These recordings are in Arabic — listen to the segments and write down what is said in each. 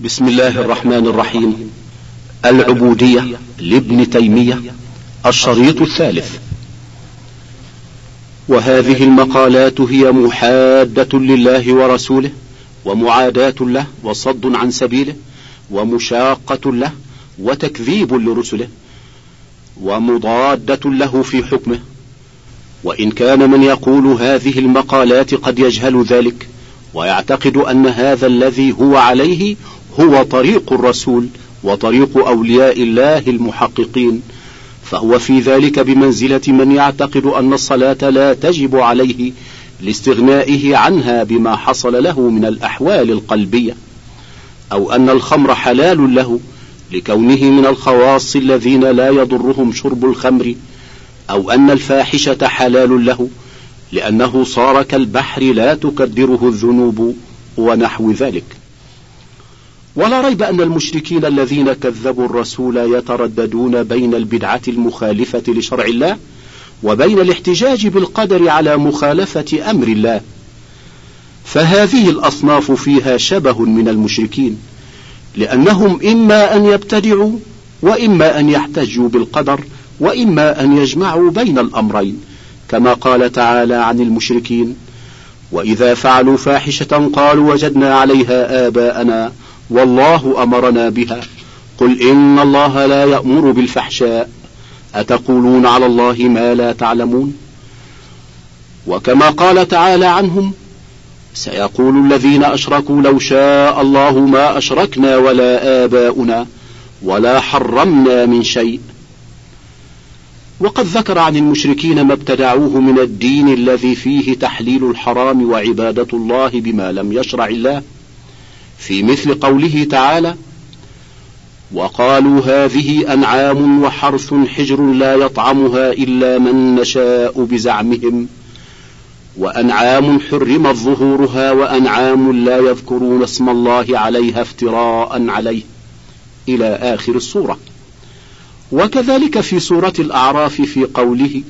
بسم الله الرحمن الرحيم. العبودية لابن تيمية الشريط الثالث. وهذه المقالات هي محادة لله ورسوله ومعاداة له وصد عن سبيله ومشاقة له وتكذيب لرسله ومضادة له في حكمه. وإن كان من يقول هذه المقالات قد يجهل ذلك ويعتقد أن هذا الذي هو عليه هو طريق الرسول وطريق أولياء الله المحققين فهو في ذلك بمنزلة من يعتقد أن الصلاة لا تجب عليه لاستغنائه عنها بما حصل له من الأحوال القلبية أو أن الخمر حلال له لكونه من الخواص الذين لا يضرهم شرب الخمر أو أن الفاحشة حلال له لأنه صار كالبحر لا تكدره الذنوب ونحو ذلك. ولا ريب أن المشركين الذين كذبوا الرسول يترددون بين البدعة المخالفة لشرع الله وبين الاحتجاج بالقدر على مخالفة أمر الله. فهذه الأصناف فيها شبه من المشركين لأنهم إما أن يبتدعوا وإما أن يحتجوا بالقدر وإما أن يجمعوا بين الأمرين كما قال تعالى عن المشركين وإذا فعلوا فاحشة قالوا وجدنا عليها آباءنا والله أمرنا بها. قل إن الله لا يأمر بالفحشاء. أتقولون على الله ما لا تعلمون؟ وكما قال تعالى عنهم سيقول الذين أشركوا لو شاء الله ما أشركنا ولا آباؤنا ولا حرمنا من شيء. وقد ذكر عن المشركين ما ابتدعوه من الدين الذي فيه تحليل الحرام وعبادة الله بما لم يشرع الله. في مثل قوله تعالى وقالوا هذه أنعام وحرث حجر لا يطعمها إلا من نشاء بزعمهم وأنعام حرمت ظهورها وأنعام لا يذكرون اسم الله عليها افتراء عليه إلى آخر السورة. وكذلك في سورة الأعراف في قوله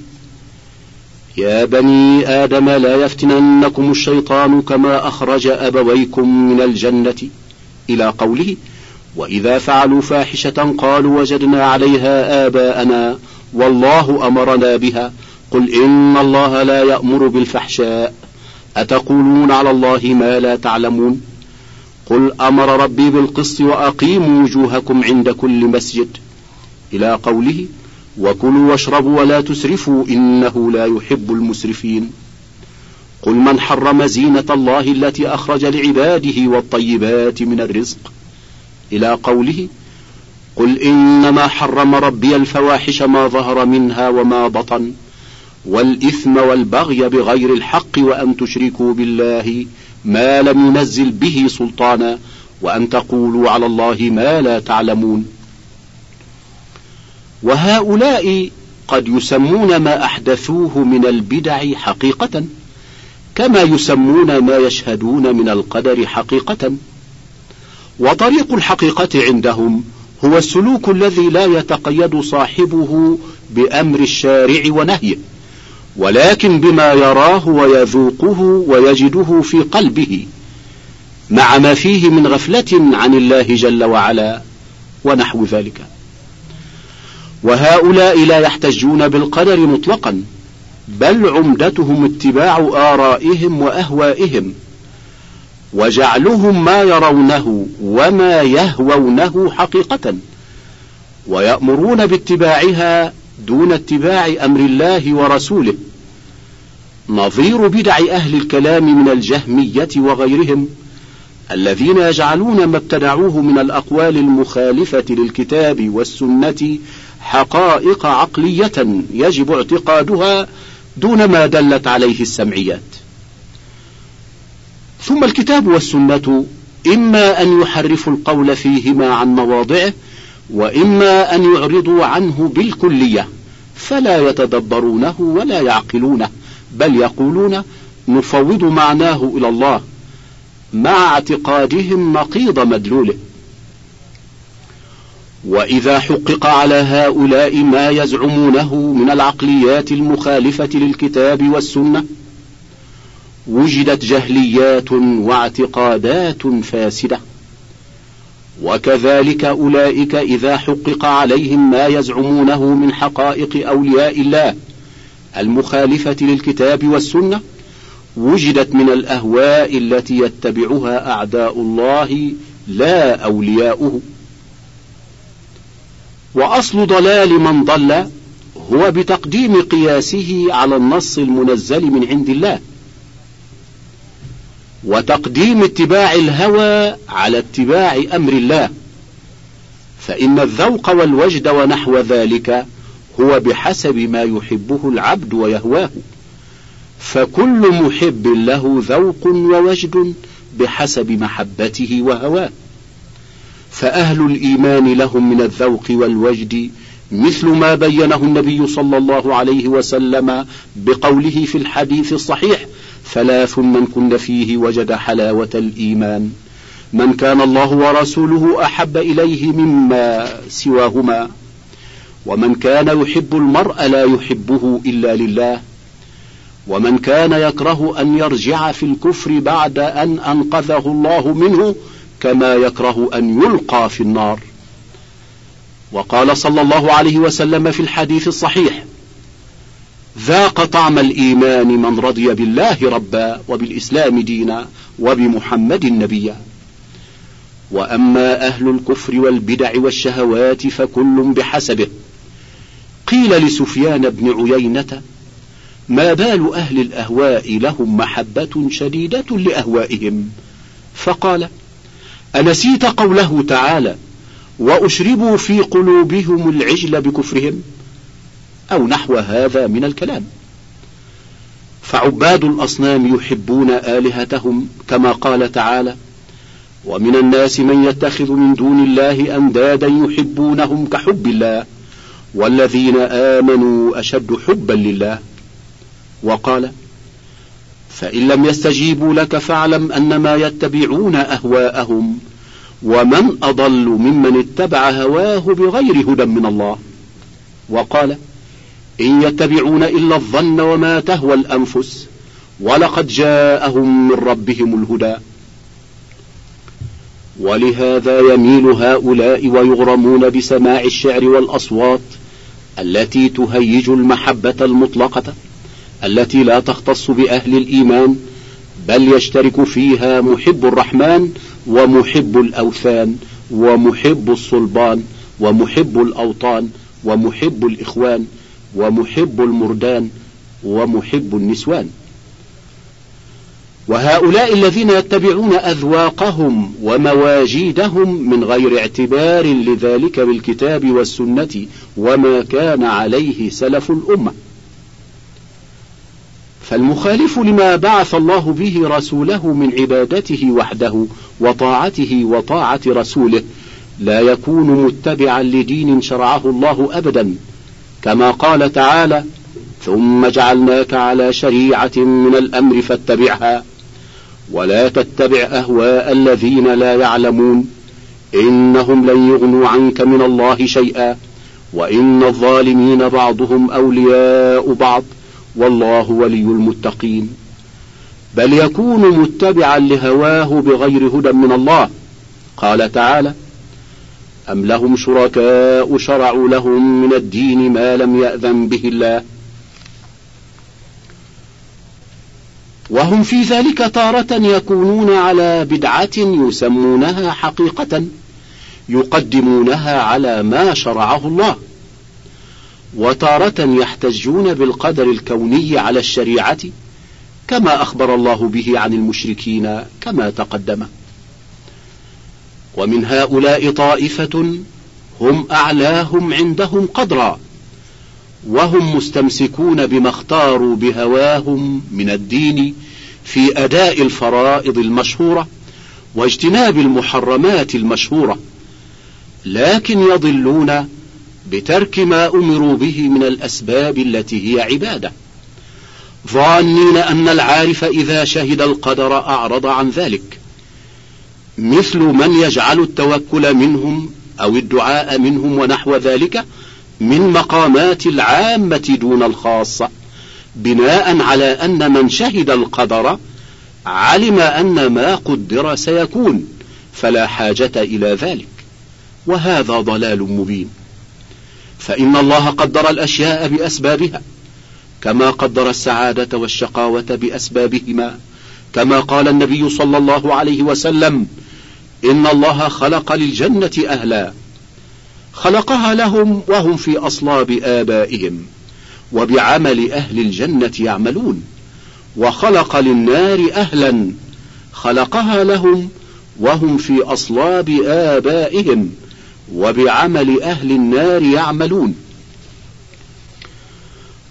يا بني آدم لا يفتننكم الشيطان كما أخرج أبويكم من الجنة. إلى قوله وإذا فعلوا فاحشة قالوا وجدنا عليها آباءنا والله أمرنا بها. قل إن الله لا يأمر بالفحشاء. أتقولون على الله ما لا تعلمون؟ قل أمر ربي بالقسط وأقيموا وجوهكم عند كل مسجد. إلى قوله وكلوا واشربوا ولا تسرفوا إنه لا يحب المسرفين. قل من حرم زينة الله التي أخرج لعباده والطيبات من الرزق؟ إلى قوله قل إنما حرم ربي الفواحش ما ظهر منها وما بطن والإثم والبغي بغير الحق وأن تشركوا بالله ما لم ينزل به سلطانا وأن تقولوا على الله ما لا تعلمون. وهؤلاء قد يسمون ما أحدثوه من البدع حقيقة كما يسمون ما يشهدون من القدر حقيقة. وطريق الحقيقة عندهم هو السلوك الذي لا يتقيد صاحبه بأمر الشارع ونهيه ولكن بما يراه ويذوقه ويجده في قلبه مع ما فيه من غفلة عن الله جل وعلا ونحو ذلك. وهؤلاء لا يحتجون بالقدر مطلقا بل عمدتهم اتباع آرائهم وأهوائهم وجعلهم ما يرونه وما يهوونه حقيقة ويأمرون باتباعها دون اتباع أمر الله ورسوله نظير بدع أهل الكلام من الجهمية وغيرهم الذين يجعلون ما ابتدعوه من الأقوال المخالفة للكتاب والسنة حقائق عقلية يجب اعتقادها دون ما دلت عليه السمعيات. ثم الكتاب والسنة إما أن يحرفوا القول فيهما عن مواضعه وإما أن يعرضوا عنه بالكلية فلا يتدبرونه ولا يعقلونه بل يقولون نفوض معناه إلى الله مع اعتقادهم نقيض مدلوله. وإذا حقق على هؤلاء ما يزعمونه من العقليات المخالفة للكتاب والسنة وجدت جهليات واعتقادات فاسدة. وكذلك أولئك إذا حقق عليهم ما يزعمونه من حقائق أولياء الله المخالفة للكتاب والسنة وجدت من الأهواء التي يتبعها أعداء الله لا أولياؤه. وأصل ضلال من ضل هو بتقديم قياسه على النص المنزل من عند الله. وتقديم اتباع الهوى على اتباع أمر الله. فإن الذوق والوجد ونحو ذلك هو بحسب ما يحبه العبد ويهواه. فكل محب له ذوق ووجد بحسب محبته وهواه. فأهل الإيمان لهم من الذوق والوجد مثل ما بينه النبي صلى الله عليه وسلم بقوله في الحديث الصحيح ثلاث من كن فيه وجد حلاوة الإيمان. من كان الله ورسوله أحب إليه مما سواهما. ومن كان يحب المرء لا يحبه إلا لله. ومن كان يكره أن يرجع في الكفر بعد أن أنقذه الله منه كما يكره أن يلقى في النار. وقال صلى الله عليه وسلم في الحديث الصحيح ذاق طعم الإيمان من رضي بالله ربا وبالإسلام دينا وبمحمد نبيا وأما أهل الكفر والبدع والشهوات فكل بحسبه. قيل لسفيان بن عيينة ما بال أهل الأهواء لهم محبة شديدة لأهوائهم. فقال أنسيت قوله تعالى وأشربوا في قلوبهم العجل بكفرهم أو نحو هذا من الكلام. فعباد الأصنام يحبون آلهتهم كما قال تعالى ومن الناس من يتخذ من دون الله أندادا يحبونهم كحب الله والذين آمنوا أشد حبا لله. وقال فإن لم يستجيبوا لك فاعلم أنما يتبعون أهواءهم ومن أضل ممن اتبع هواه بغير هدى من الله. وقال إن يتبعون إلا الظن وما تهوى الأنفس ولقد جاءهم من ربهم الهدى. ولهذا يميل هؤلاء ويغرمون بسماع الشعر والأصوات التي تهيج المحبة المطلقة. التي لا تختص بأهل الإيمان بل يشترك فيها محب الرحمن ومحب الأوثان ومحب الصلبان ومحب الأوطان ومحب الإخوان ومحب المردان ومحب النسوان. وهؤلاء الذين يتبعون أذواقهم ومواجيدهم من غير اعتبار لذلك بالكتاب والسنة وما كان عليه سلف الأمة. فالمخالف لما بعث الله به رسوله من عبادته وحده وطاعته وطاعة رسوله لا يكون متبعا لدين شرعه الله أبدا كما قال تعالى ثم جعلناك على شريعة من الأمر فاتبعها ولا تتبع أهواء الذين لا يعلمون إنهم لن يغنوا عنك من الله شيئا وإن الظالمين بعضهم أولياء بعض والله ولي المتقين. بل يكون متبعا لهواه بغير هدى من الله. قال تعالى أم لهم شركاء شرعوا لهم من الدين ما لم يأذن به الله. وهم في ذلك تارة يكونون على بدعة يسمونها حقيقة يقدمونها على ما شرعه الله. وتارة يحتجون بالقدر الكوني على الشريعة كما أخبر الله به عن المشركين كما تقدم. ومن هؤلاء طائفة هم أعلاهم عندهم قدرا وهم مستمسكون بما اختاروا بهواهم من الدين في أداء الفرائض المشهورة واجتناب المحرمات المشهورة لكن يضلون بترك ما أمروا به من الأسباب التي هي عبادة. ظانين أن العارف إذا شهد القدر أعرض عن ذلك. مثل من يجعل التوكل منهم أو الدعاء منهم ونحو ذلك من مقامات العامة دون الخاصة بناء على أن من شهد القدر علم أن ما قدر سيكون فلا حاجة إلى ذلك. وهذا ضلال مبين. فإن الله قدر الأشياء بأسبابها كما قدر السعادة والشقاوة بأسبابهما. كما قال النبي صلى الله عليه وسلم إن الله خلق للجنة أهلا. خلقها لهم وهم في أصلاب آبائهم وبعمل أهل الجنة يعملون. وخلق للنار أهلا. خلقها لهم وهم في أصلاب آبائهم. وبعمل أهل النار يعملون.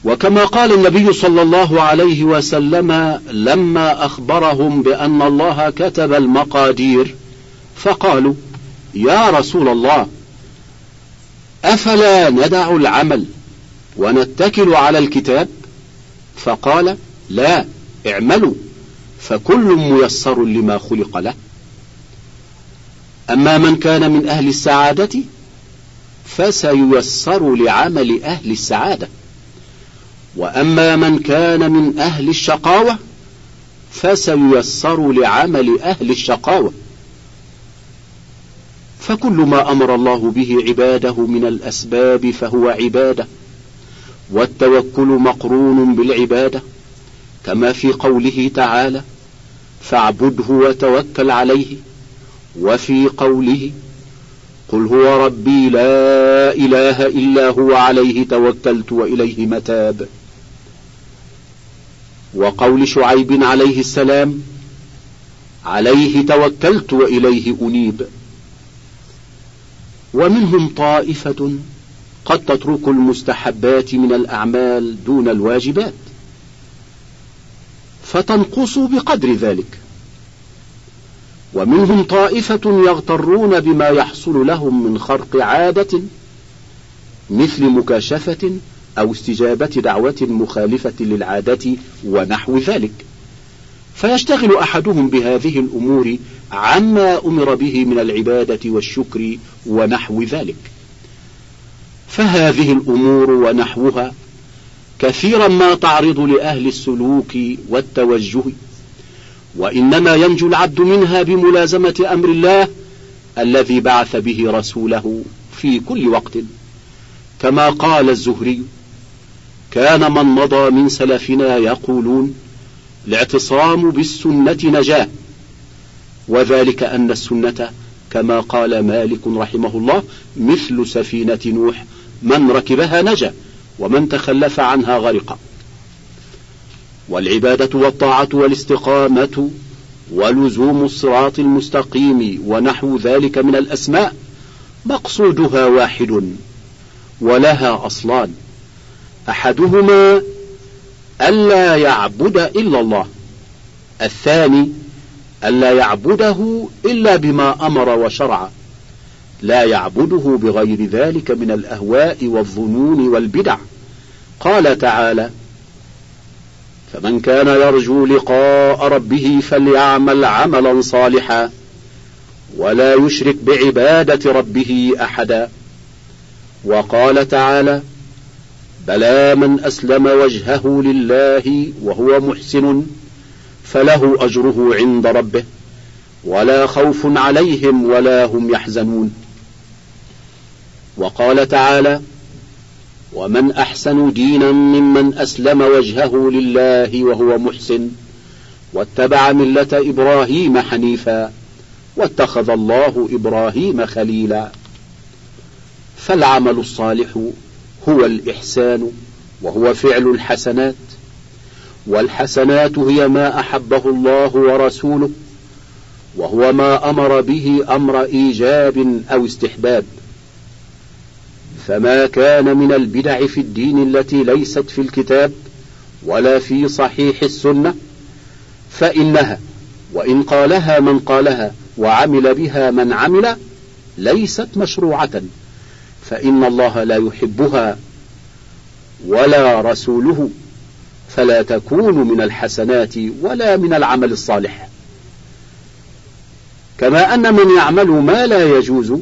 وكما قال النبي صلى الله عليه وسلم لما أخبرهم بأن الله كتب المقادير فقالوا يا رسول الله أفلا ندع العمل ونتكل على الكتاب؟ فقال لا اعملوا فكل ميسر لما خلق له. أما من كان من أهل السعادة فسييسر لعمل أهل السعادة. وأما من كان من أهل الشقاوة فسييسر لعمل أهل الشقاوة. فكل ما أمر الله به عباده من الأسباب فهو عبادة والتوكل مقرون بالعبادة كما في قوله تعالى فاعبده وتوكل عليه وفي قوله قل هو ربي لا إله إلا هو عليه توكلت وإليه متاب. وقول شعيب عليه السلام عليه توكلت وإليه أنيب. ومنهم طائفة قد تترك المستحبات من الأعمال دون الواجبات فتنقص بقدر ذلك. ومنهم طائفة يغترون بما يحصل لهم من خرق عادة مثل مكاشفة أو استجابة دعوة مخالفة للعادة ونحو ذلك. فيشتغل أحدهم بهذه الأمور عما أمر به من العبادة والشكر ونحو ذلك. فهذه الأمور ونحوها كثيرا ما تعرض لأهل السلوك والتوجه وإنما ينجو العبد منها بملازمة أمر الله الذي بعث به رسوله في كل وقت. كما قال الزهري كان من مضى من سلفنا يقولون الاعتصام بالسنة نجاة. وذلك أن السنة كما قال مالك رحمه الله مثل سفينة نوح من ركبها نجا ومن تخلف عنها غرق والعبادة والطاعة والاستقامة ولزوم الصراط المستقيم ونحو ذلك من الأسماء مقصودها واحد ولها أصلان. أحدهما ألا يعبد إلا الله. الثاني ألا يعبده إلا بما أمر وشرع. لا يعبده بغير ذلك من الأهواء والظنون والبدع. قال تعالى فمن كان يرجو لقاء ربه فليعمل عملا صالحا ولا يشرك بعبادة ربه أحدا. وقال تعالى بلى من أسلم وجهه لله وهو محسن فله أجره عند ربه ولا خوف عليهم ولا هم يحزنون. وقال تعالى ومن أحسن دينا ممن أسلم وجهه لله وهو محسن واتبع ملة إبراهيم حنيفا واتخذ الله إبراهيم خليلا. فالعمل الصالح هو الإحسان وهو فعل الحسنات والحسنات هي ما أحبه الله ورسوله وهو ما أمر به أمر إيجاب أو استحباب. فما كان من البدع في الدين التي ليست في الكتاب ولا في صحيح السنة فإنها وإن قالها من قالها وعمل بها من عمل ليست مشروعة فإن الله لا يحبها ولا رسوله فلا تكون من الحسنات ولا من العمل الصالح. كما أن من يعمل ما لا يجوز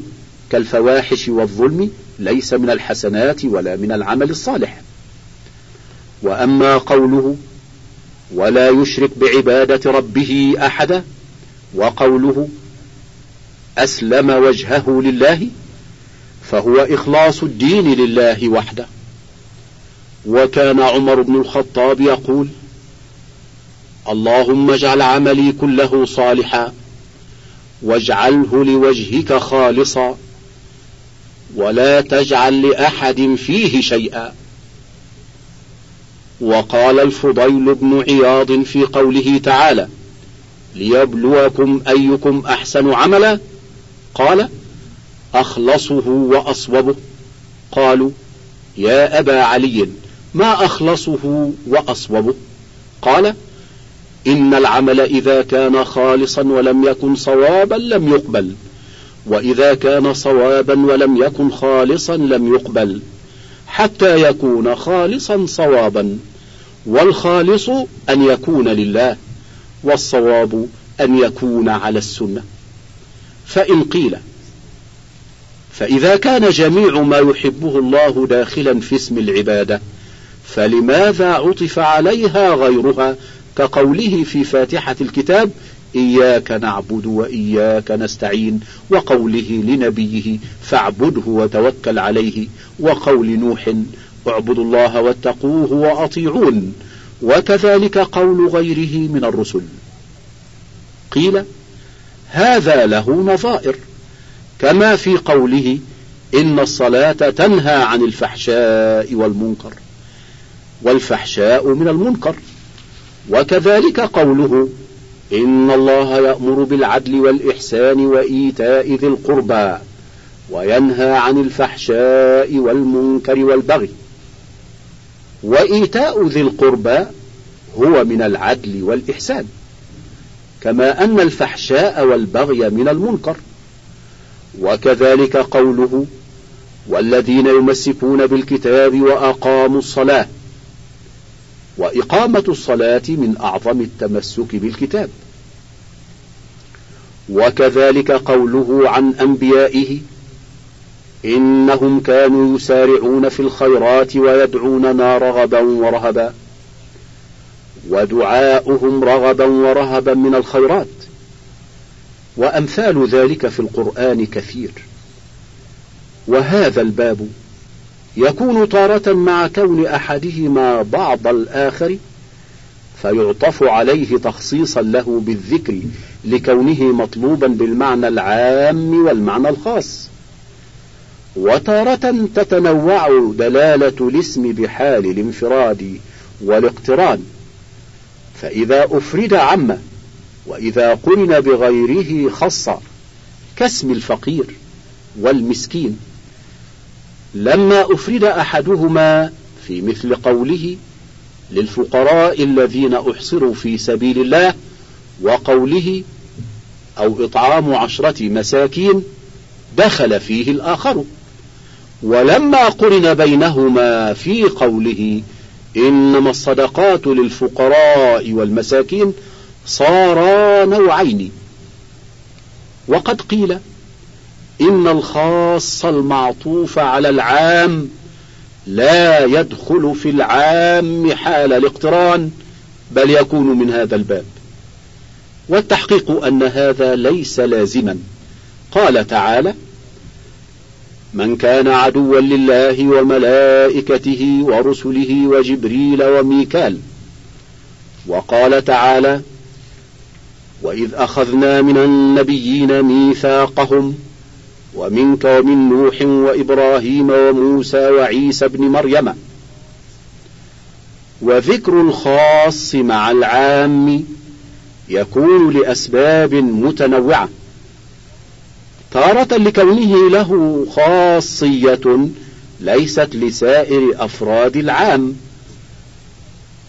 كالفواحش والظلم ليس من الحسنات ولا من العمل الصالح. وأما قوله ولا يشرك بعبادة ربه أحدا وقوله أسلم وجهه لله فهو إخلاص الدين لله وحده. وكان عمر بن الخطاب يقول اللهم اجعل عملي كله صالحا واجعله لوجهك خالصا ولا تجعل لأحد فيه شيئا. وقال الفضيل بن عياض في قوله تعالى ليبلوكم أيكم أحسن عملا. قال أخلصه وأصوبه. قالوا يا أبا علي ما أخلصه وأصوبه؟ قال إن العمل إذا كان خالصا ولم يكن صوابا لم يقبل. وإذا كان صوابا ولم يكن خالصا لم يقبل حتى يكون خالصا صوابا. والخالص أن يكون لله والصواب أن يكون على السنة. فإن قيل فإذا كان جميع ما يحبه الله داخلا في اسم العبادة فلماذا عطف عليها غيرها؟ كقوله في فاتحة الكتاب إياك نعبد وإياك نستعين وقوله لنبيه فاعبده وتوكل عليه وقول نوح اعبدوا الله واتقوه وأطيعون وكذلك قول غيره من الرسل. قيل هذا له نظائر كما في قوله إن الصلاة تنهى عن الفحشاء والمنكر والفحشاء من المنكر وكذلك قوله إن الله يأمر بالعدل والإحسان وإيتاء ذي القربى وينهى عن الفحشاء والمنكر والبغي. وإيتاء ذي القربى هو من العدل والإحسان كما أن الفحشاء والبغي من المنكر. وكذلك قوله والذين يمسكون بالكتاب وأقاموا الصلاة وإقامة الصلاة من أعظم التمسك بالكتاب. وكذلك قوله عن أنبيائه إنهم كانوا يسارعون في الخيرات ويدعوننا رغبا ورهبا ودعاؤهم رغبا ورهبا من الخيرات وأمثال ذلك في القرآن كثير وهذا الباب يكون تارة مع كون أحدهما بعض الآخر فيعطف عليه تخصيصا له بالذكر لكونه مطلوبا بالمعنى العام والمعنى الخاص. وتارة تتنوع دلالة الاسم بحال الانفراد والاقتران. فإذا أفرد عم وإذا قرن بغيره خص كاسم الفقير والمسكين. لما أفرد أحدهما في مثل قوله للفقراء الذين أحصروا في سبيل الله وقوله أو إطعام عشرة مساكين دخل فيه الآخر. ولما قرن بينهما في قوله إنما الصدقات للفقراء والمساكين صارا نوعين وقد قيل إن الخاص المعطوف على العام لا يدخل في العام حال الاقتران بل يكون من هذا الباب. والتحقيق أن هذا ليس لازما. قال تعالى من كان عدوا لله وملائكته ورسله وجبريل وميكال. وقال تعالى وإذ أخذنا من النبيين ميثاقهم ومنك ومن نوح وإبراهيم وموسى وعيسى ابن مريم. وذكر الخاص مع العام يكون لأسباب متنوعة. تارة لكونه له خاصية ليست لسائر أفراد العام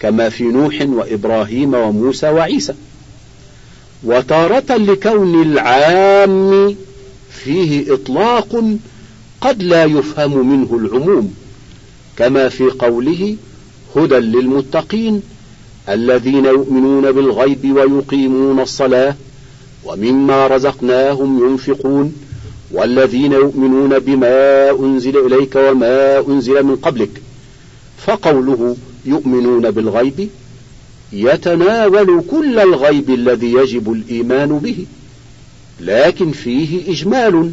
كما في نوح وإبراهيم وموسى وعيسى. وتارة لكون العام فيه إطلاق قد لا يفهم منه العموم كما في قوله هدى للمتقين الذين يؤمنون بالغيب ويقيمون الصلاة ومما رزقناهم ينفقون والذين يؤمنون بما أنزل إليك وما أنزل من قبلك فقوله يؤمنون بالغيب يتناول كل الغيب الذي يجب الإيمان به لكن فيه إجمال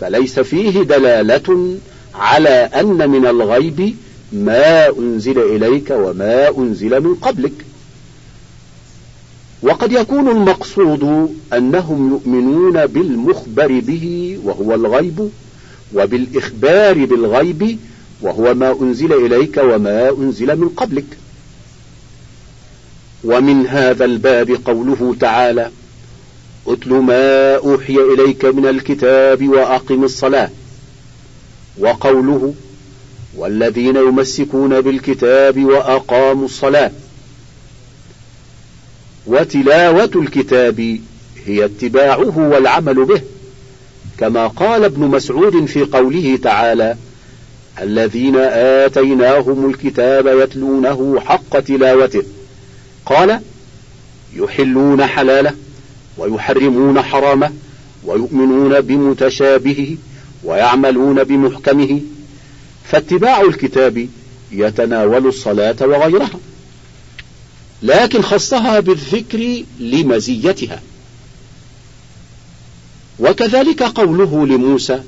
فليس فيه دلالة على أن من الغيب ما أنزل إليك وما أنزل من قبلك. وقد يكون المقصود أنهم يؤمنون بالمخبر به وهو الغيب وبالإخبار بالغيب وهو ما أنزل إليك وما أنزل من قبلك. ومن هذا الباب قوله تعالى اتل ما أوحي إليك من الكتاب وأقم الصلاة وقوله والذين يمسكون بالكتاب وأقاموا الصلاة. وتلاوة الكتاب هي اتباعه والعمل به كما قال ابن مسعود في قوله تعالى الذين آتيناهم الكتاب يتلونه حق تلاوته. قال يحلون حلاله ويحرمون حرامه ويؤمنون بمتشابهه ويعملون بمحكمه فاتباع الكتاب يتناول الصلاة وغيرها لكن خصها بالذكر لمزيتها. وكذلك قوله لموسى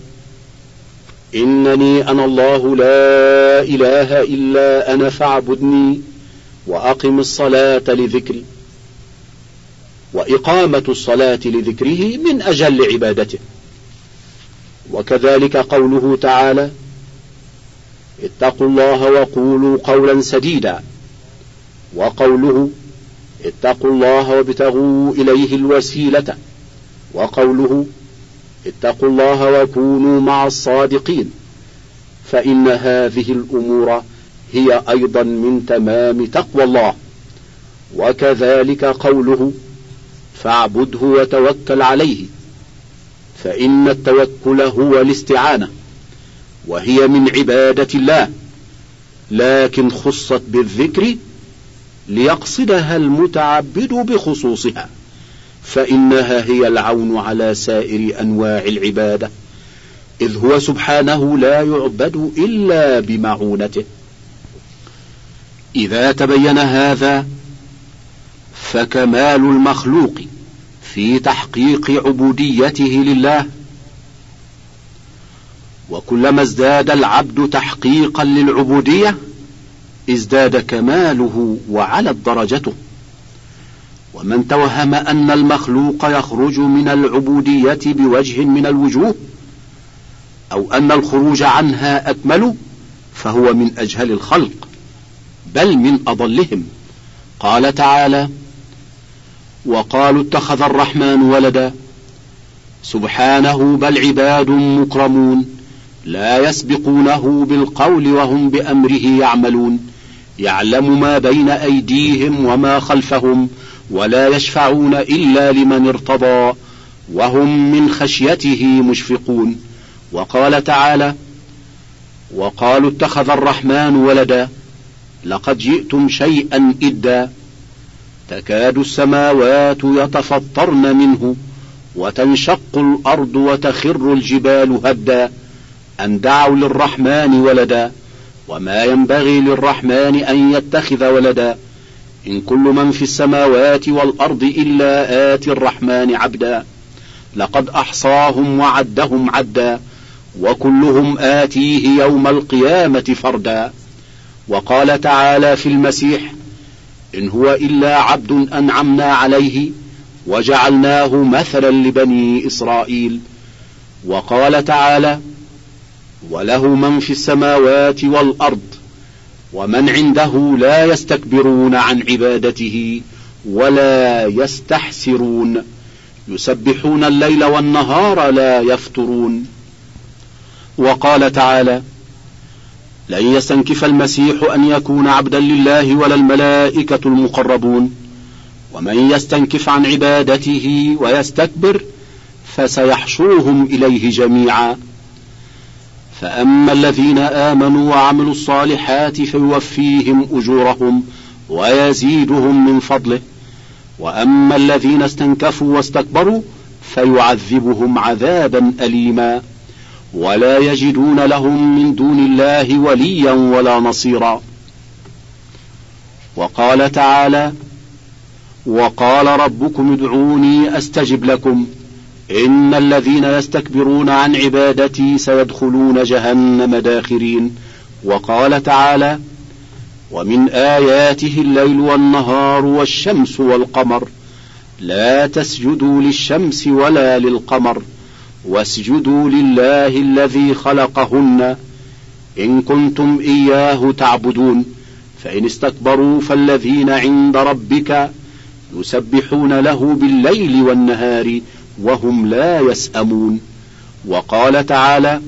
إنني أنا الله لا إله إلا أنا فاعبدني وأقم الصلاة لذكري وإقامة الصلاة لذكره من أجل عبادته. وكذلك قوله تعالى اتقوا الله وقولوا قولا سديدا. وقوله اتقوا الله وابتغوا إليه الوسيلة. وقوله اتقوا الله وكونوا مع الصادقين. فإن هذه الأمور هي أيضا من تمام تقوى الله. وكذلك قوله فاعبده وتوكل عليه. فإن التوكل هو الاستعانة. وهي من عبادة الله لكن خصت بالذكر ليقصدها المتعبد بخصوصها فإنها هي العون على سائر أنواع العبادة إذ هو سبحانه لا يعبد إلا بمعونته. إذا تبين هذا فكمال المخلوق في تحقيق عبوديته لله وكلما ازداد العبد تحقيقا للعبودية ازداد كماله وعلت درجته ومن توهم أن المخلوق يخرج من العبودية بوجه من الوجوه أو أن الخروج عنها أكمل فهو من أجهل الخلق بل من أضلهم. قال تعالى وقالوا اتخذ الرحمن ولدا سبحانه بل عباد مكرمون. لا يسبقونه بالقول وهم بأمره يعملون. يعلم ما بين أيديهم وما خلفهم ولا يشفعون إلا لمن ارتضى وهم من خشيته مشفقون. وقال تعالى وقالوا اتخذ الرحمن ولدا لقد جئتم شيئا إدا. تكاد السماوات يتفطرن منه وتنشق الأرض وتخر الجبال هدا. أن دعوا للرحمن ولدا وما ينبغي للرحمن أن يتخذ ولدا. إن كل من في السماوات والأرض إلا آتي الرحمن عبدا. لقد أحصاهم وعدهم عدا وكلهم آتيه يوم القيامة فردا. وقال تعالى في المسيح إن هو إلا عبد أنعمنا عليه وجعلناه مثلا لبني إسرائيل. وقال تعالى وله من في السماوات والأرض ومن عنده لا يستكبرون عن عبادته ولا يستحسرون يسبحون الليل والنهار لا يفترون. وقال تعالى لن يستنكف المسيح أن يكون عبدا لله ولا الملائكة المقربون. ومن يستنكف عن عبادته ويستكبر فسيحشرهم إليه جميعا. فأما الذين آمنوا وعملوا الصالحات فيوفيهم أجورهم ويزيدهم من فضله. وأما الذين استنكفوا واستكبروا فيعذبهم عذابا أليما. ولا يجدون لهم من دون الله وليا ولا نصيرا. وقال تعالى وقال ربكم ادعوني أستجب لكم. إن الذين يستكبرون عن عبادتي سيدخلون جهنم داخرين. وقال تعالى ومن آياته الليل والنهار والشمس والقمر. لا تسجدوا للشمس ولا للقمر. واسجدوا لله الذي خلقهن. إن كنتم إياه تعبدون. فإن استكبروا فالذين عند ربك يسبحون له بالليل والنهار وهم لا يسأمون. وقال تعالى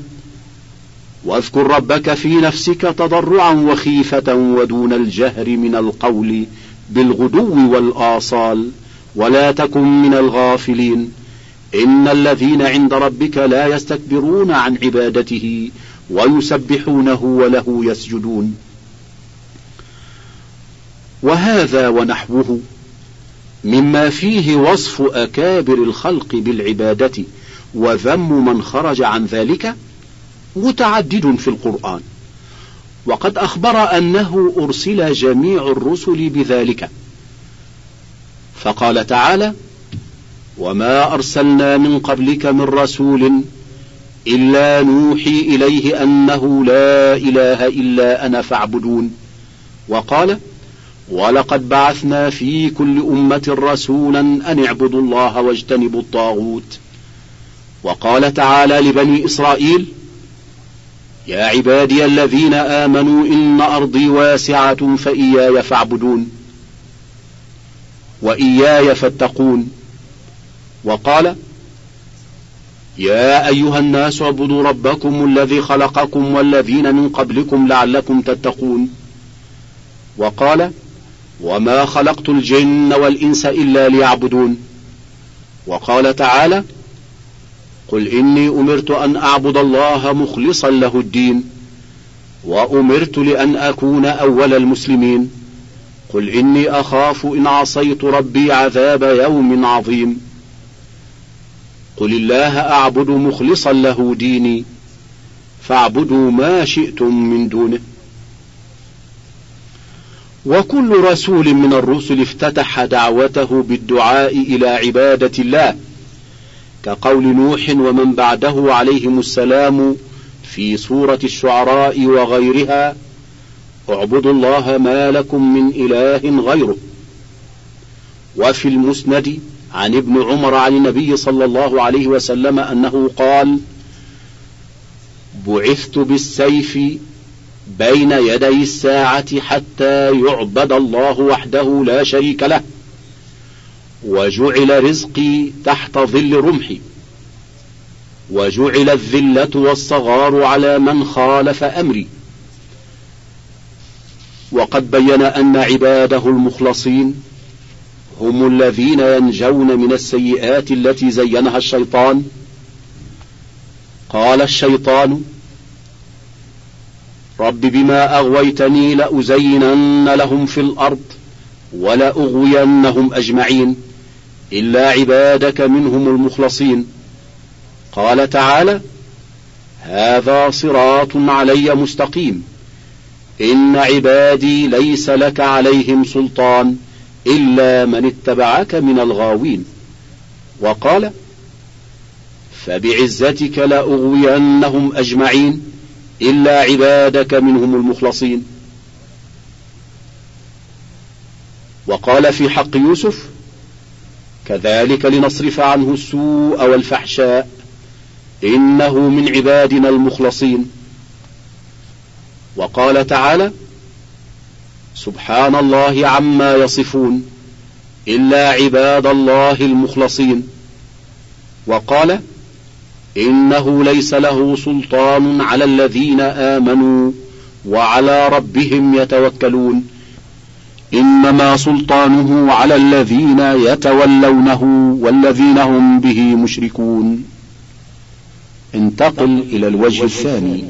واذكر ربك في نفسك تضرعا وخيفة ودون الجهر من القول بالغدو والآصال ولا تكن من الغافلين. إن الذين عند ربك لا يستكبرون عن عبادته ويسبحونه وله يسجدون. وهذا ونحوه. مما فيه وصف أكابر الخلق بالعبادة وذم من خرج عن ذلك متعدد في القرآن. وقد أخبر أنه أرسل جميع الرسل بذلك. فقال تعالى وما أرسلنا من قبلك من رسول إلا نوحي إليه أنه لا إله إلا أنا فاعبدون وقال ولقد بعثنا في كل أمة رسولا أن اعبدوا الله واجتنبوا الطاغوت. وقال تعالى لبني إسرائيل يا عبادي الذين آمنوا إن أرضي واسعة فإياي فاعبدون وإياي فاتقون. وقال يا أيها الناس اعبدوا ربكم الذي خلقكم والذين من قبلكم لعلكم تتقون. وقال وما خلقت الجن والإنس إلا ليعبدون وقال تعالى قل إني أمرت أن أعبد الله مخلصا له الدين وأمرت لأن أكون أول المسلمين قل إني أخاف إن عصيت ربي عذاب يوم عظيم قل الله أعبد مخلصا له ديني فاعبدوا ما شئتم من دونه وكل رسول من الرسل افتتح دعوته بالدعاء إلى عبادة الله كقول نوح ومن بعده عليهم السلام في سورة الشعراء وغيرها اعبدوا الله ما لكم من إله غيره وفي المسند عن ابن عمر عن النبي صلى الله عليه وسلم أنه قال بعثت بالسيف بين يدي الساعة حتى يعبد الله وحده لا شريك له وجعل رزقي تحت ظل رمحي وجعل الذلة والصغار على من خالف أمري. وقد بين أن عباده المخلصين هم الذين ينجون من السيئات التي زينها الشيطان. قال الشيطان رب بما أغويتني لأزينن لهم في الأرض ولأغوينهم أجمعين إلا عبادك منهم المخلصين. قال تعالى هذا صراط علي مستقيم. إن عبادي ليس لك عليهم سلطان إلا من اتبعك من الغاوين. وقال فبعزتك لأغوينهم أجمعين. إلا عبادك منهم المخلصين. وقال في حق يوسف كذلك لنصرف عنه السوء والفحشاء إنه من عبادنا المخلصين. وقال تعالى سبحان الله عما يصفون إلا عباد الله المخلصين. وقال إنه ليس له سلطان على الذين آمنوا وعلى ربهم يتوكلون. إنما سلطانه على الذين يتولونه والذين هم به مشركون. انتقل إلى الوجه الثاني.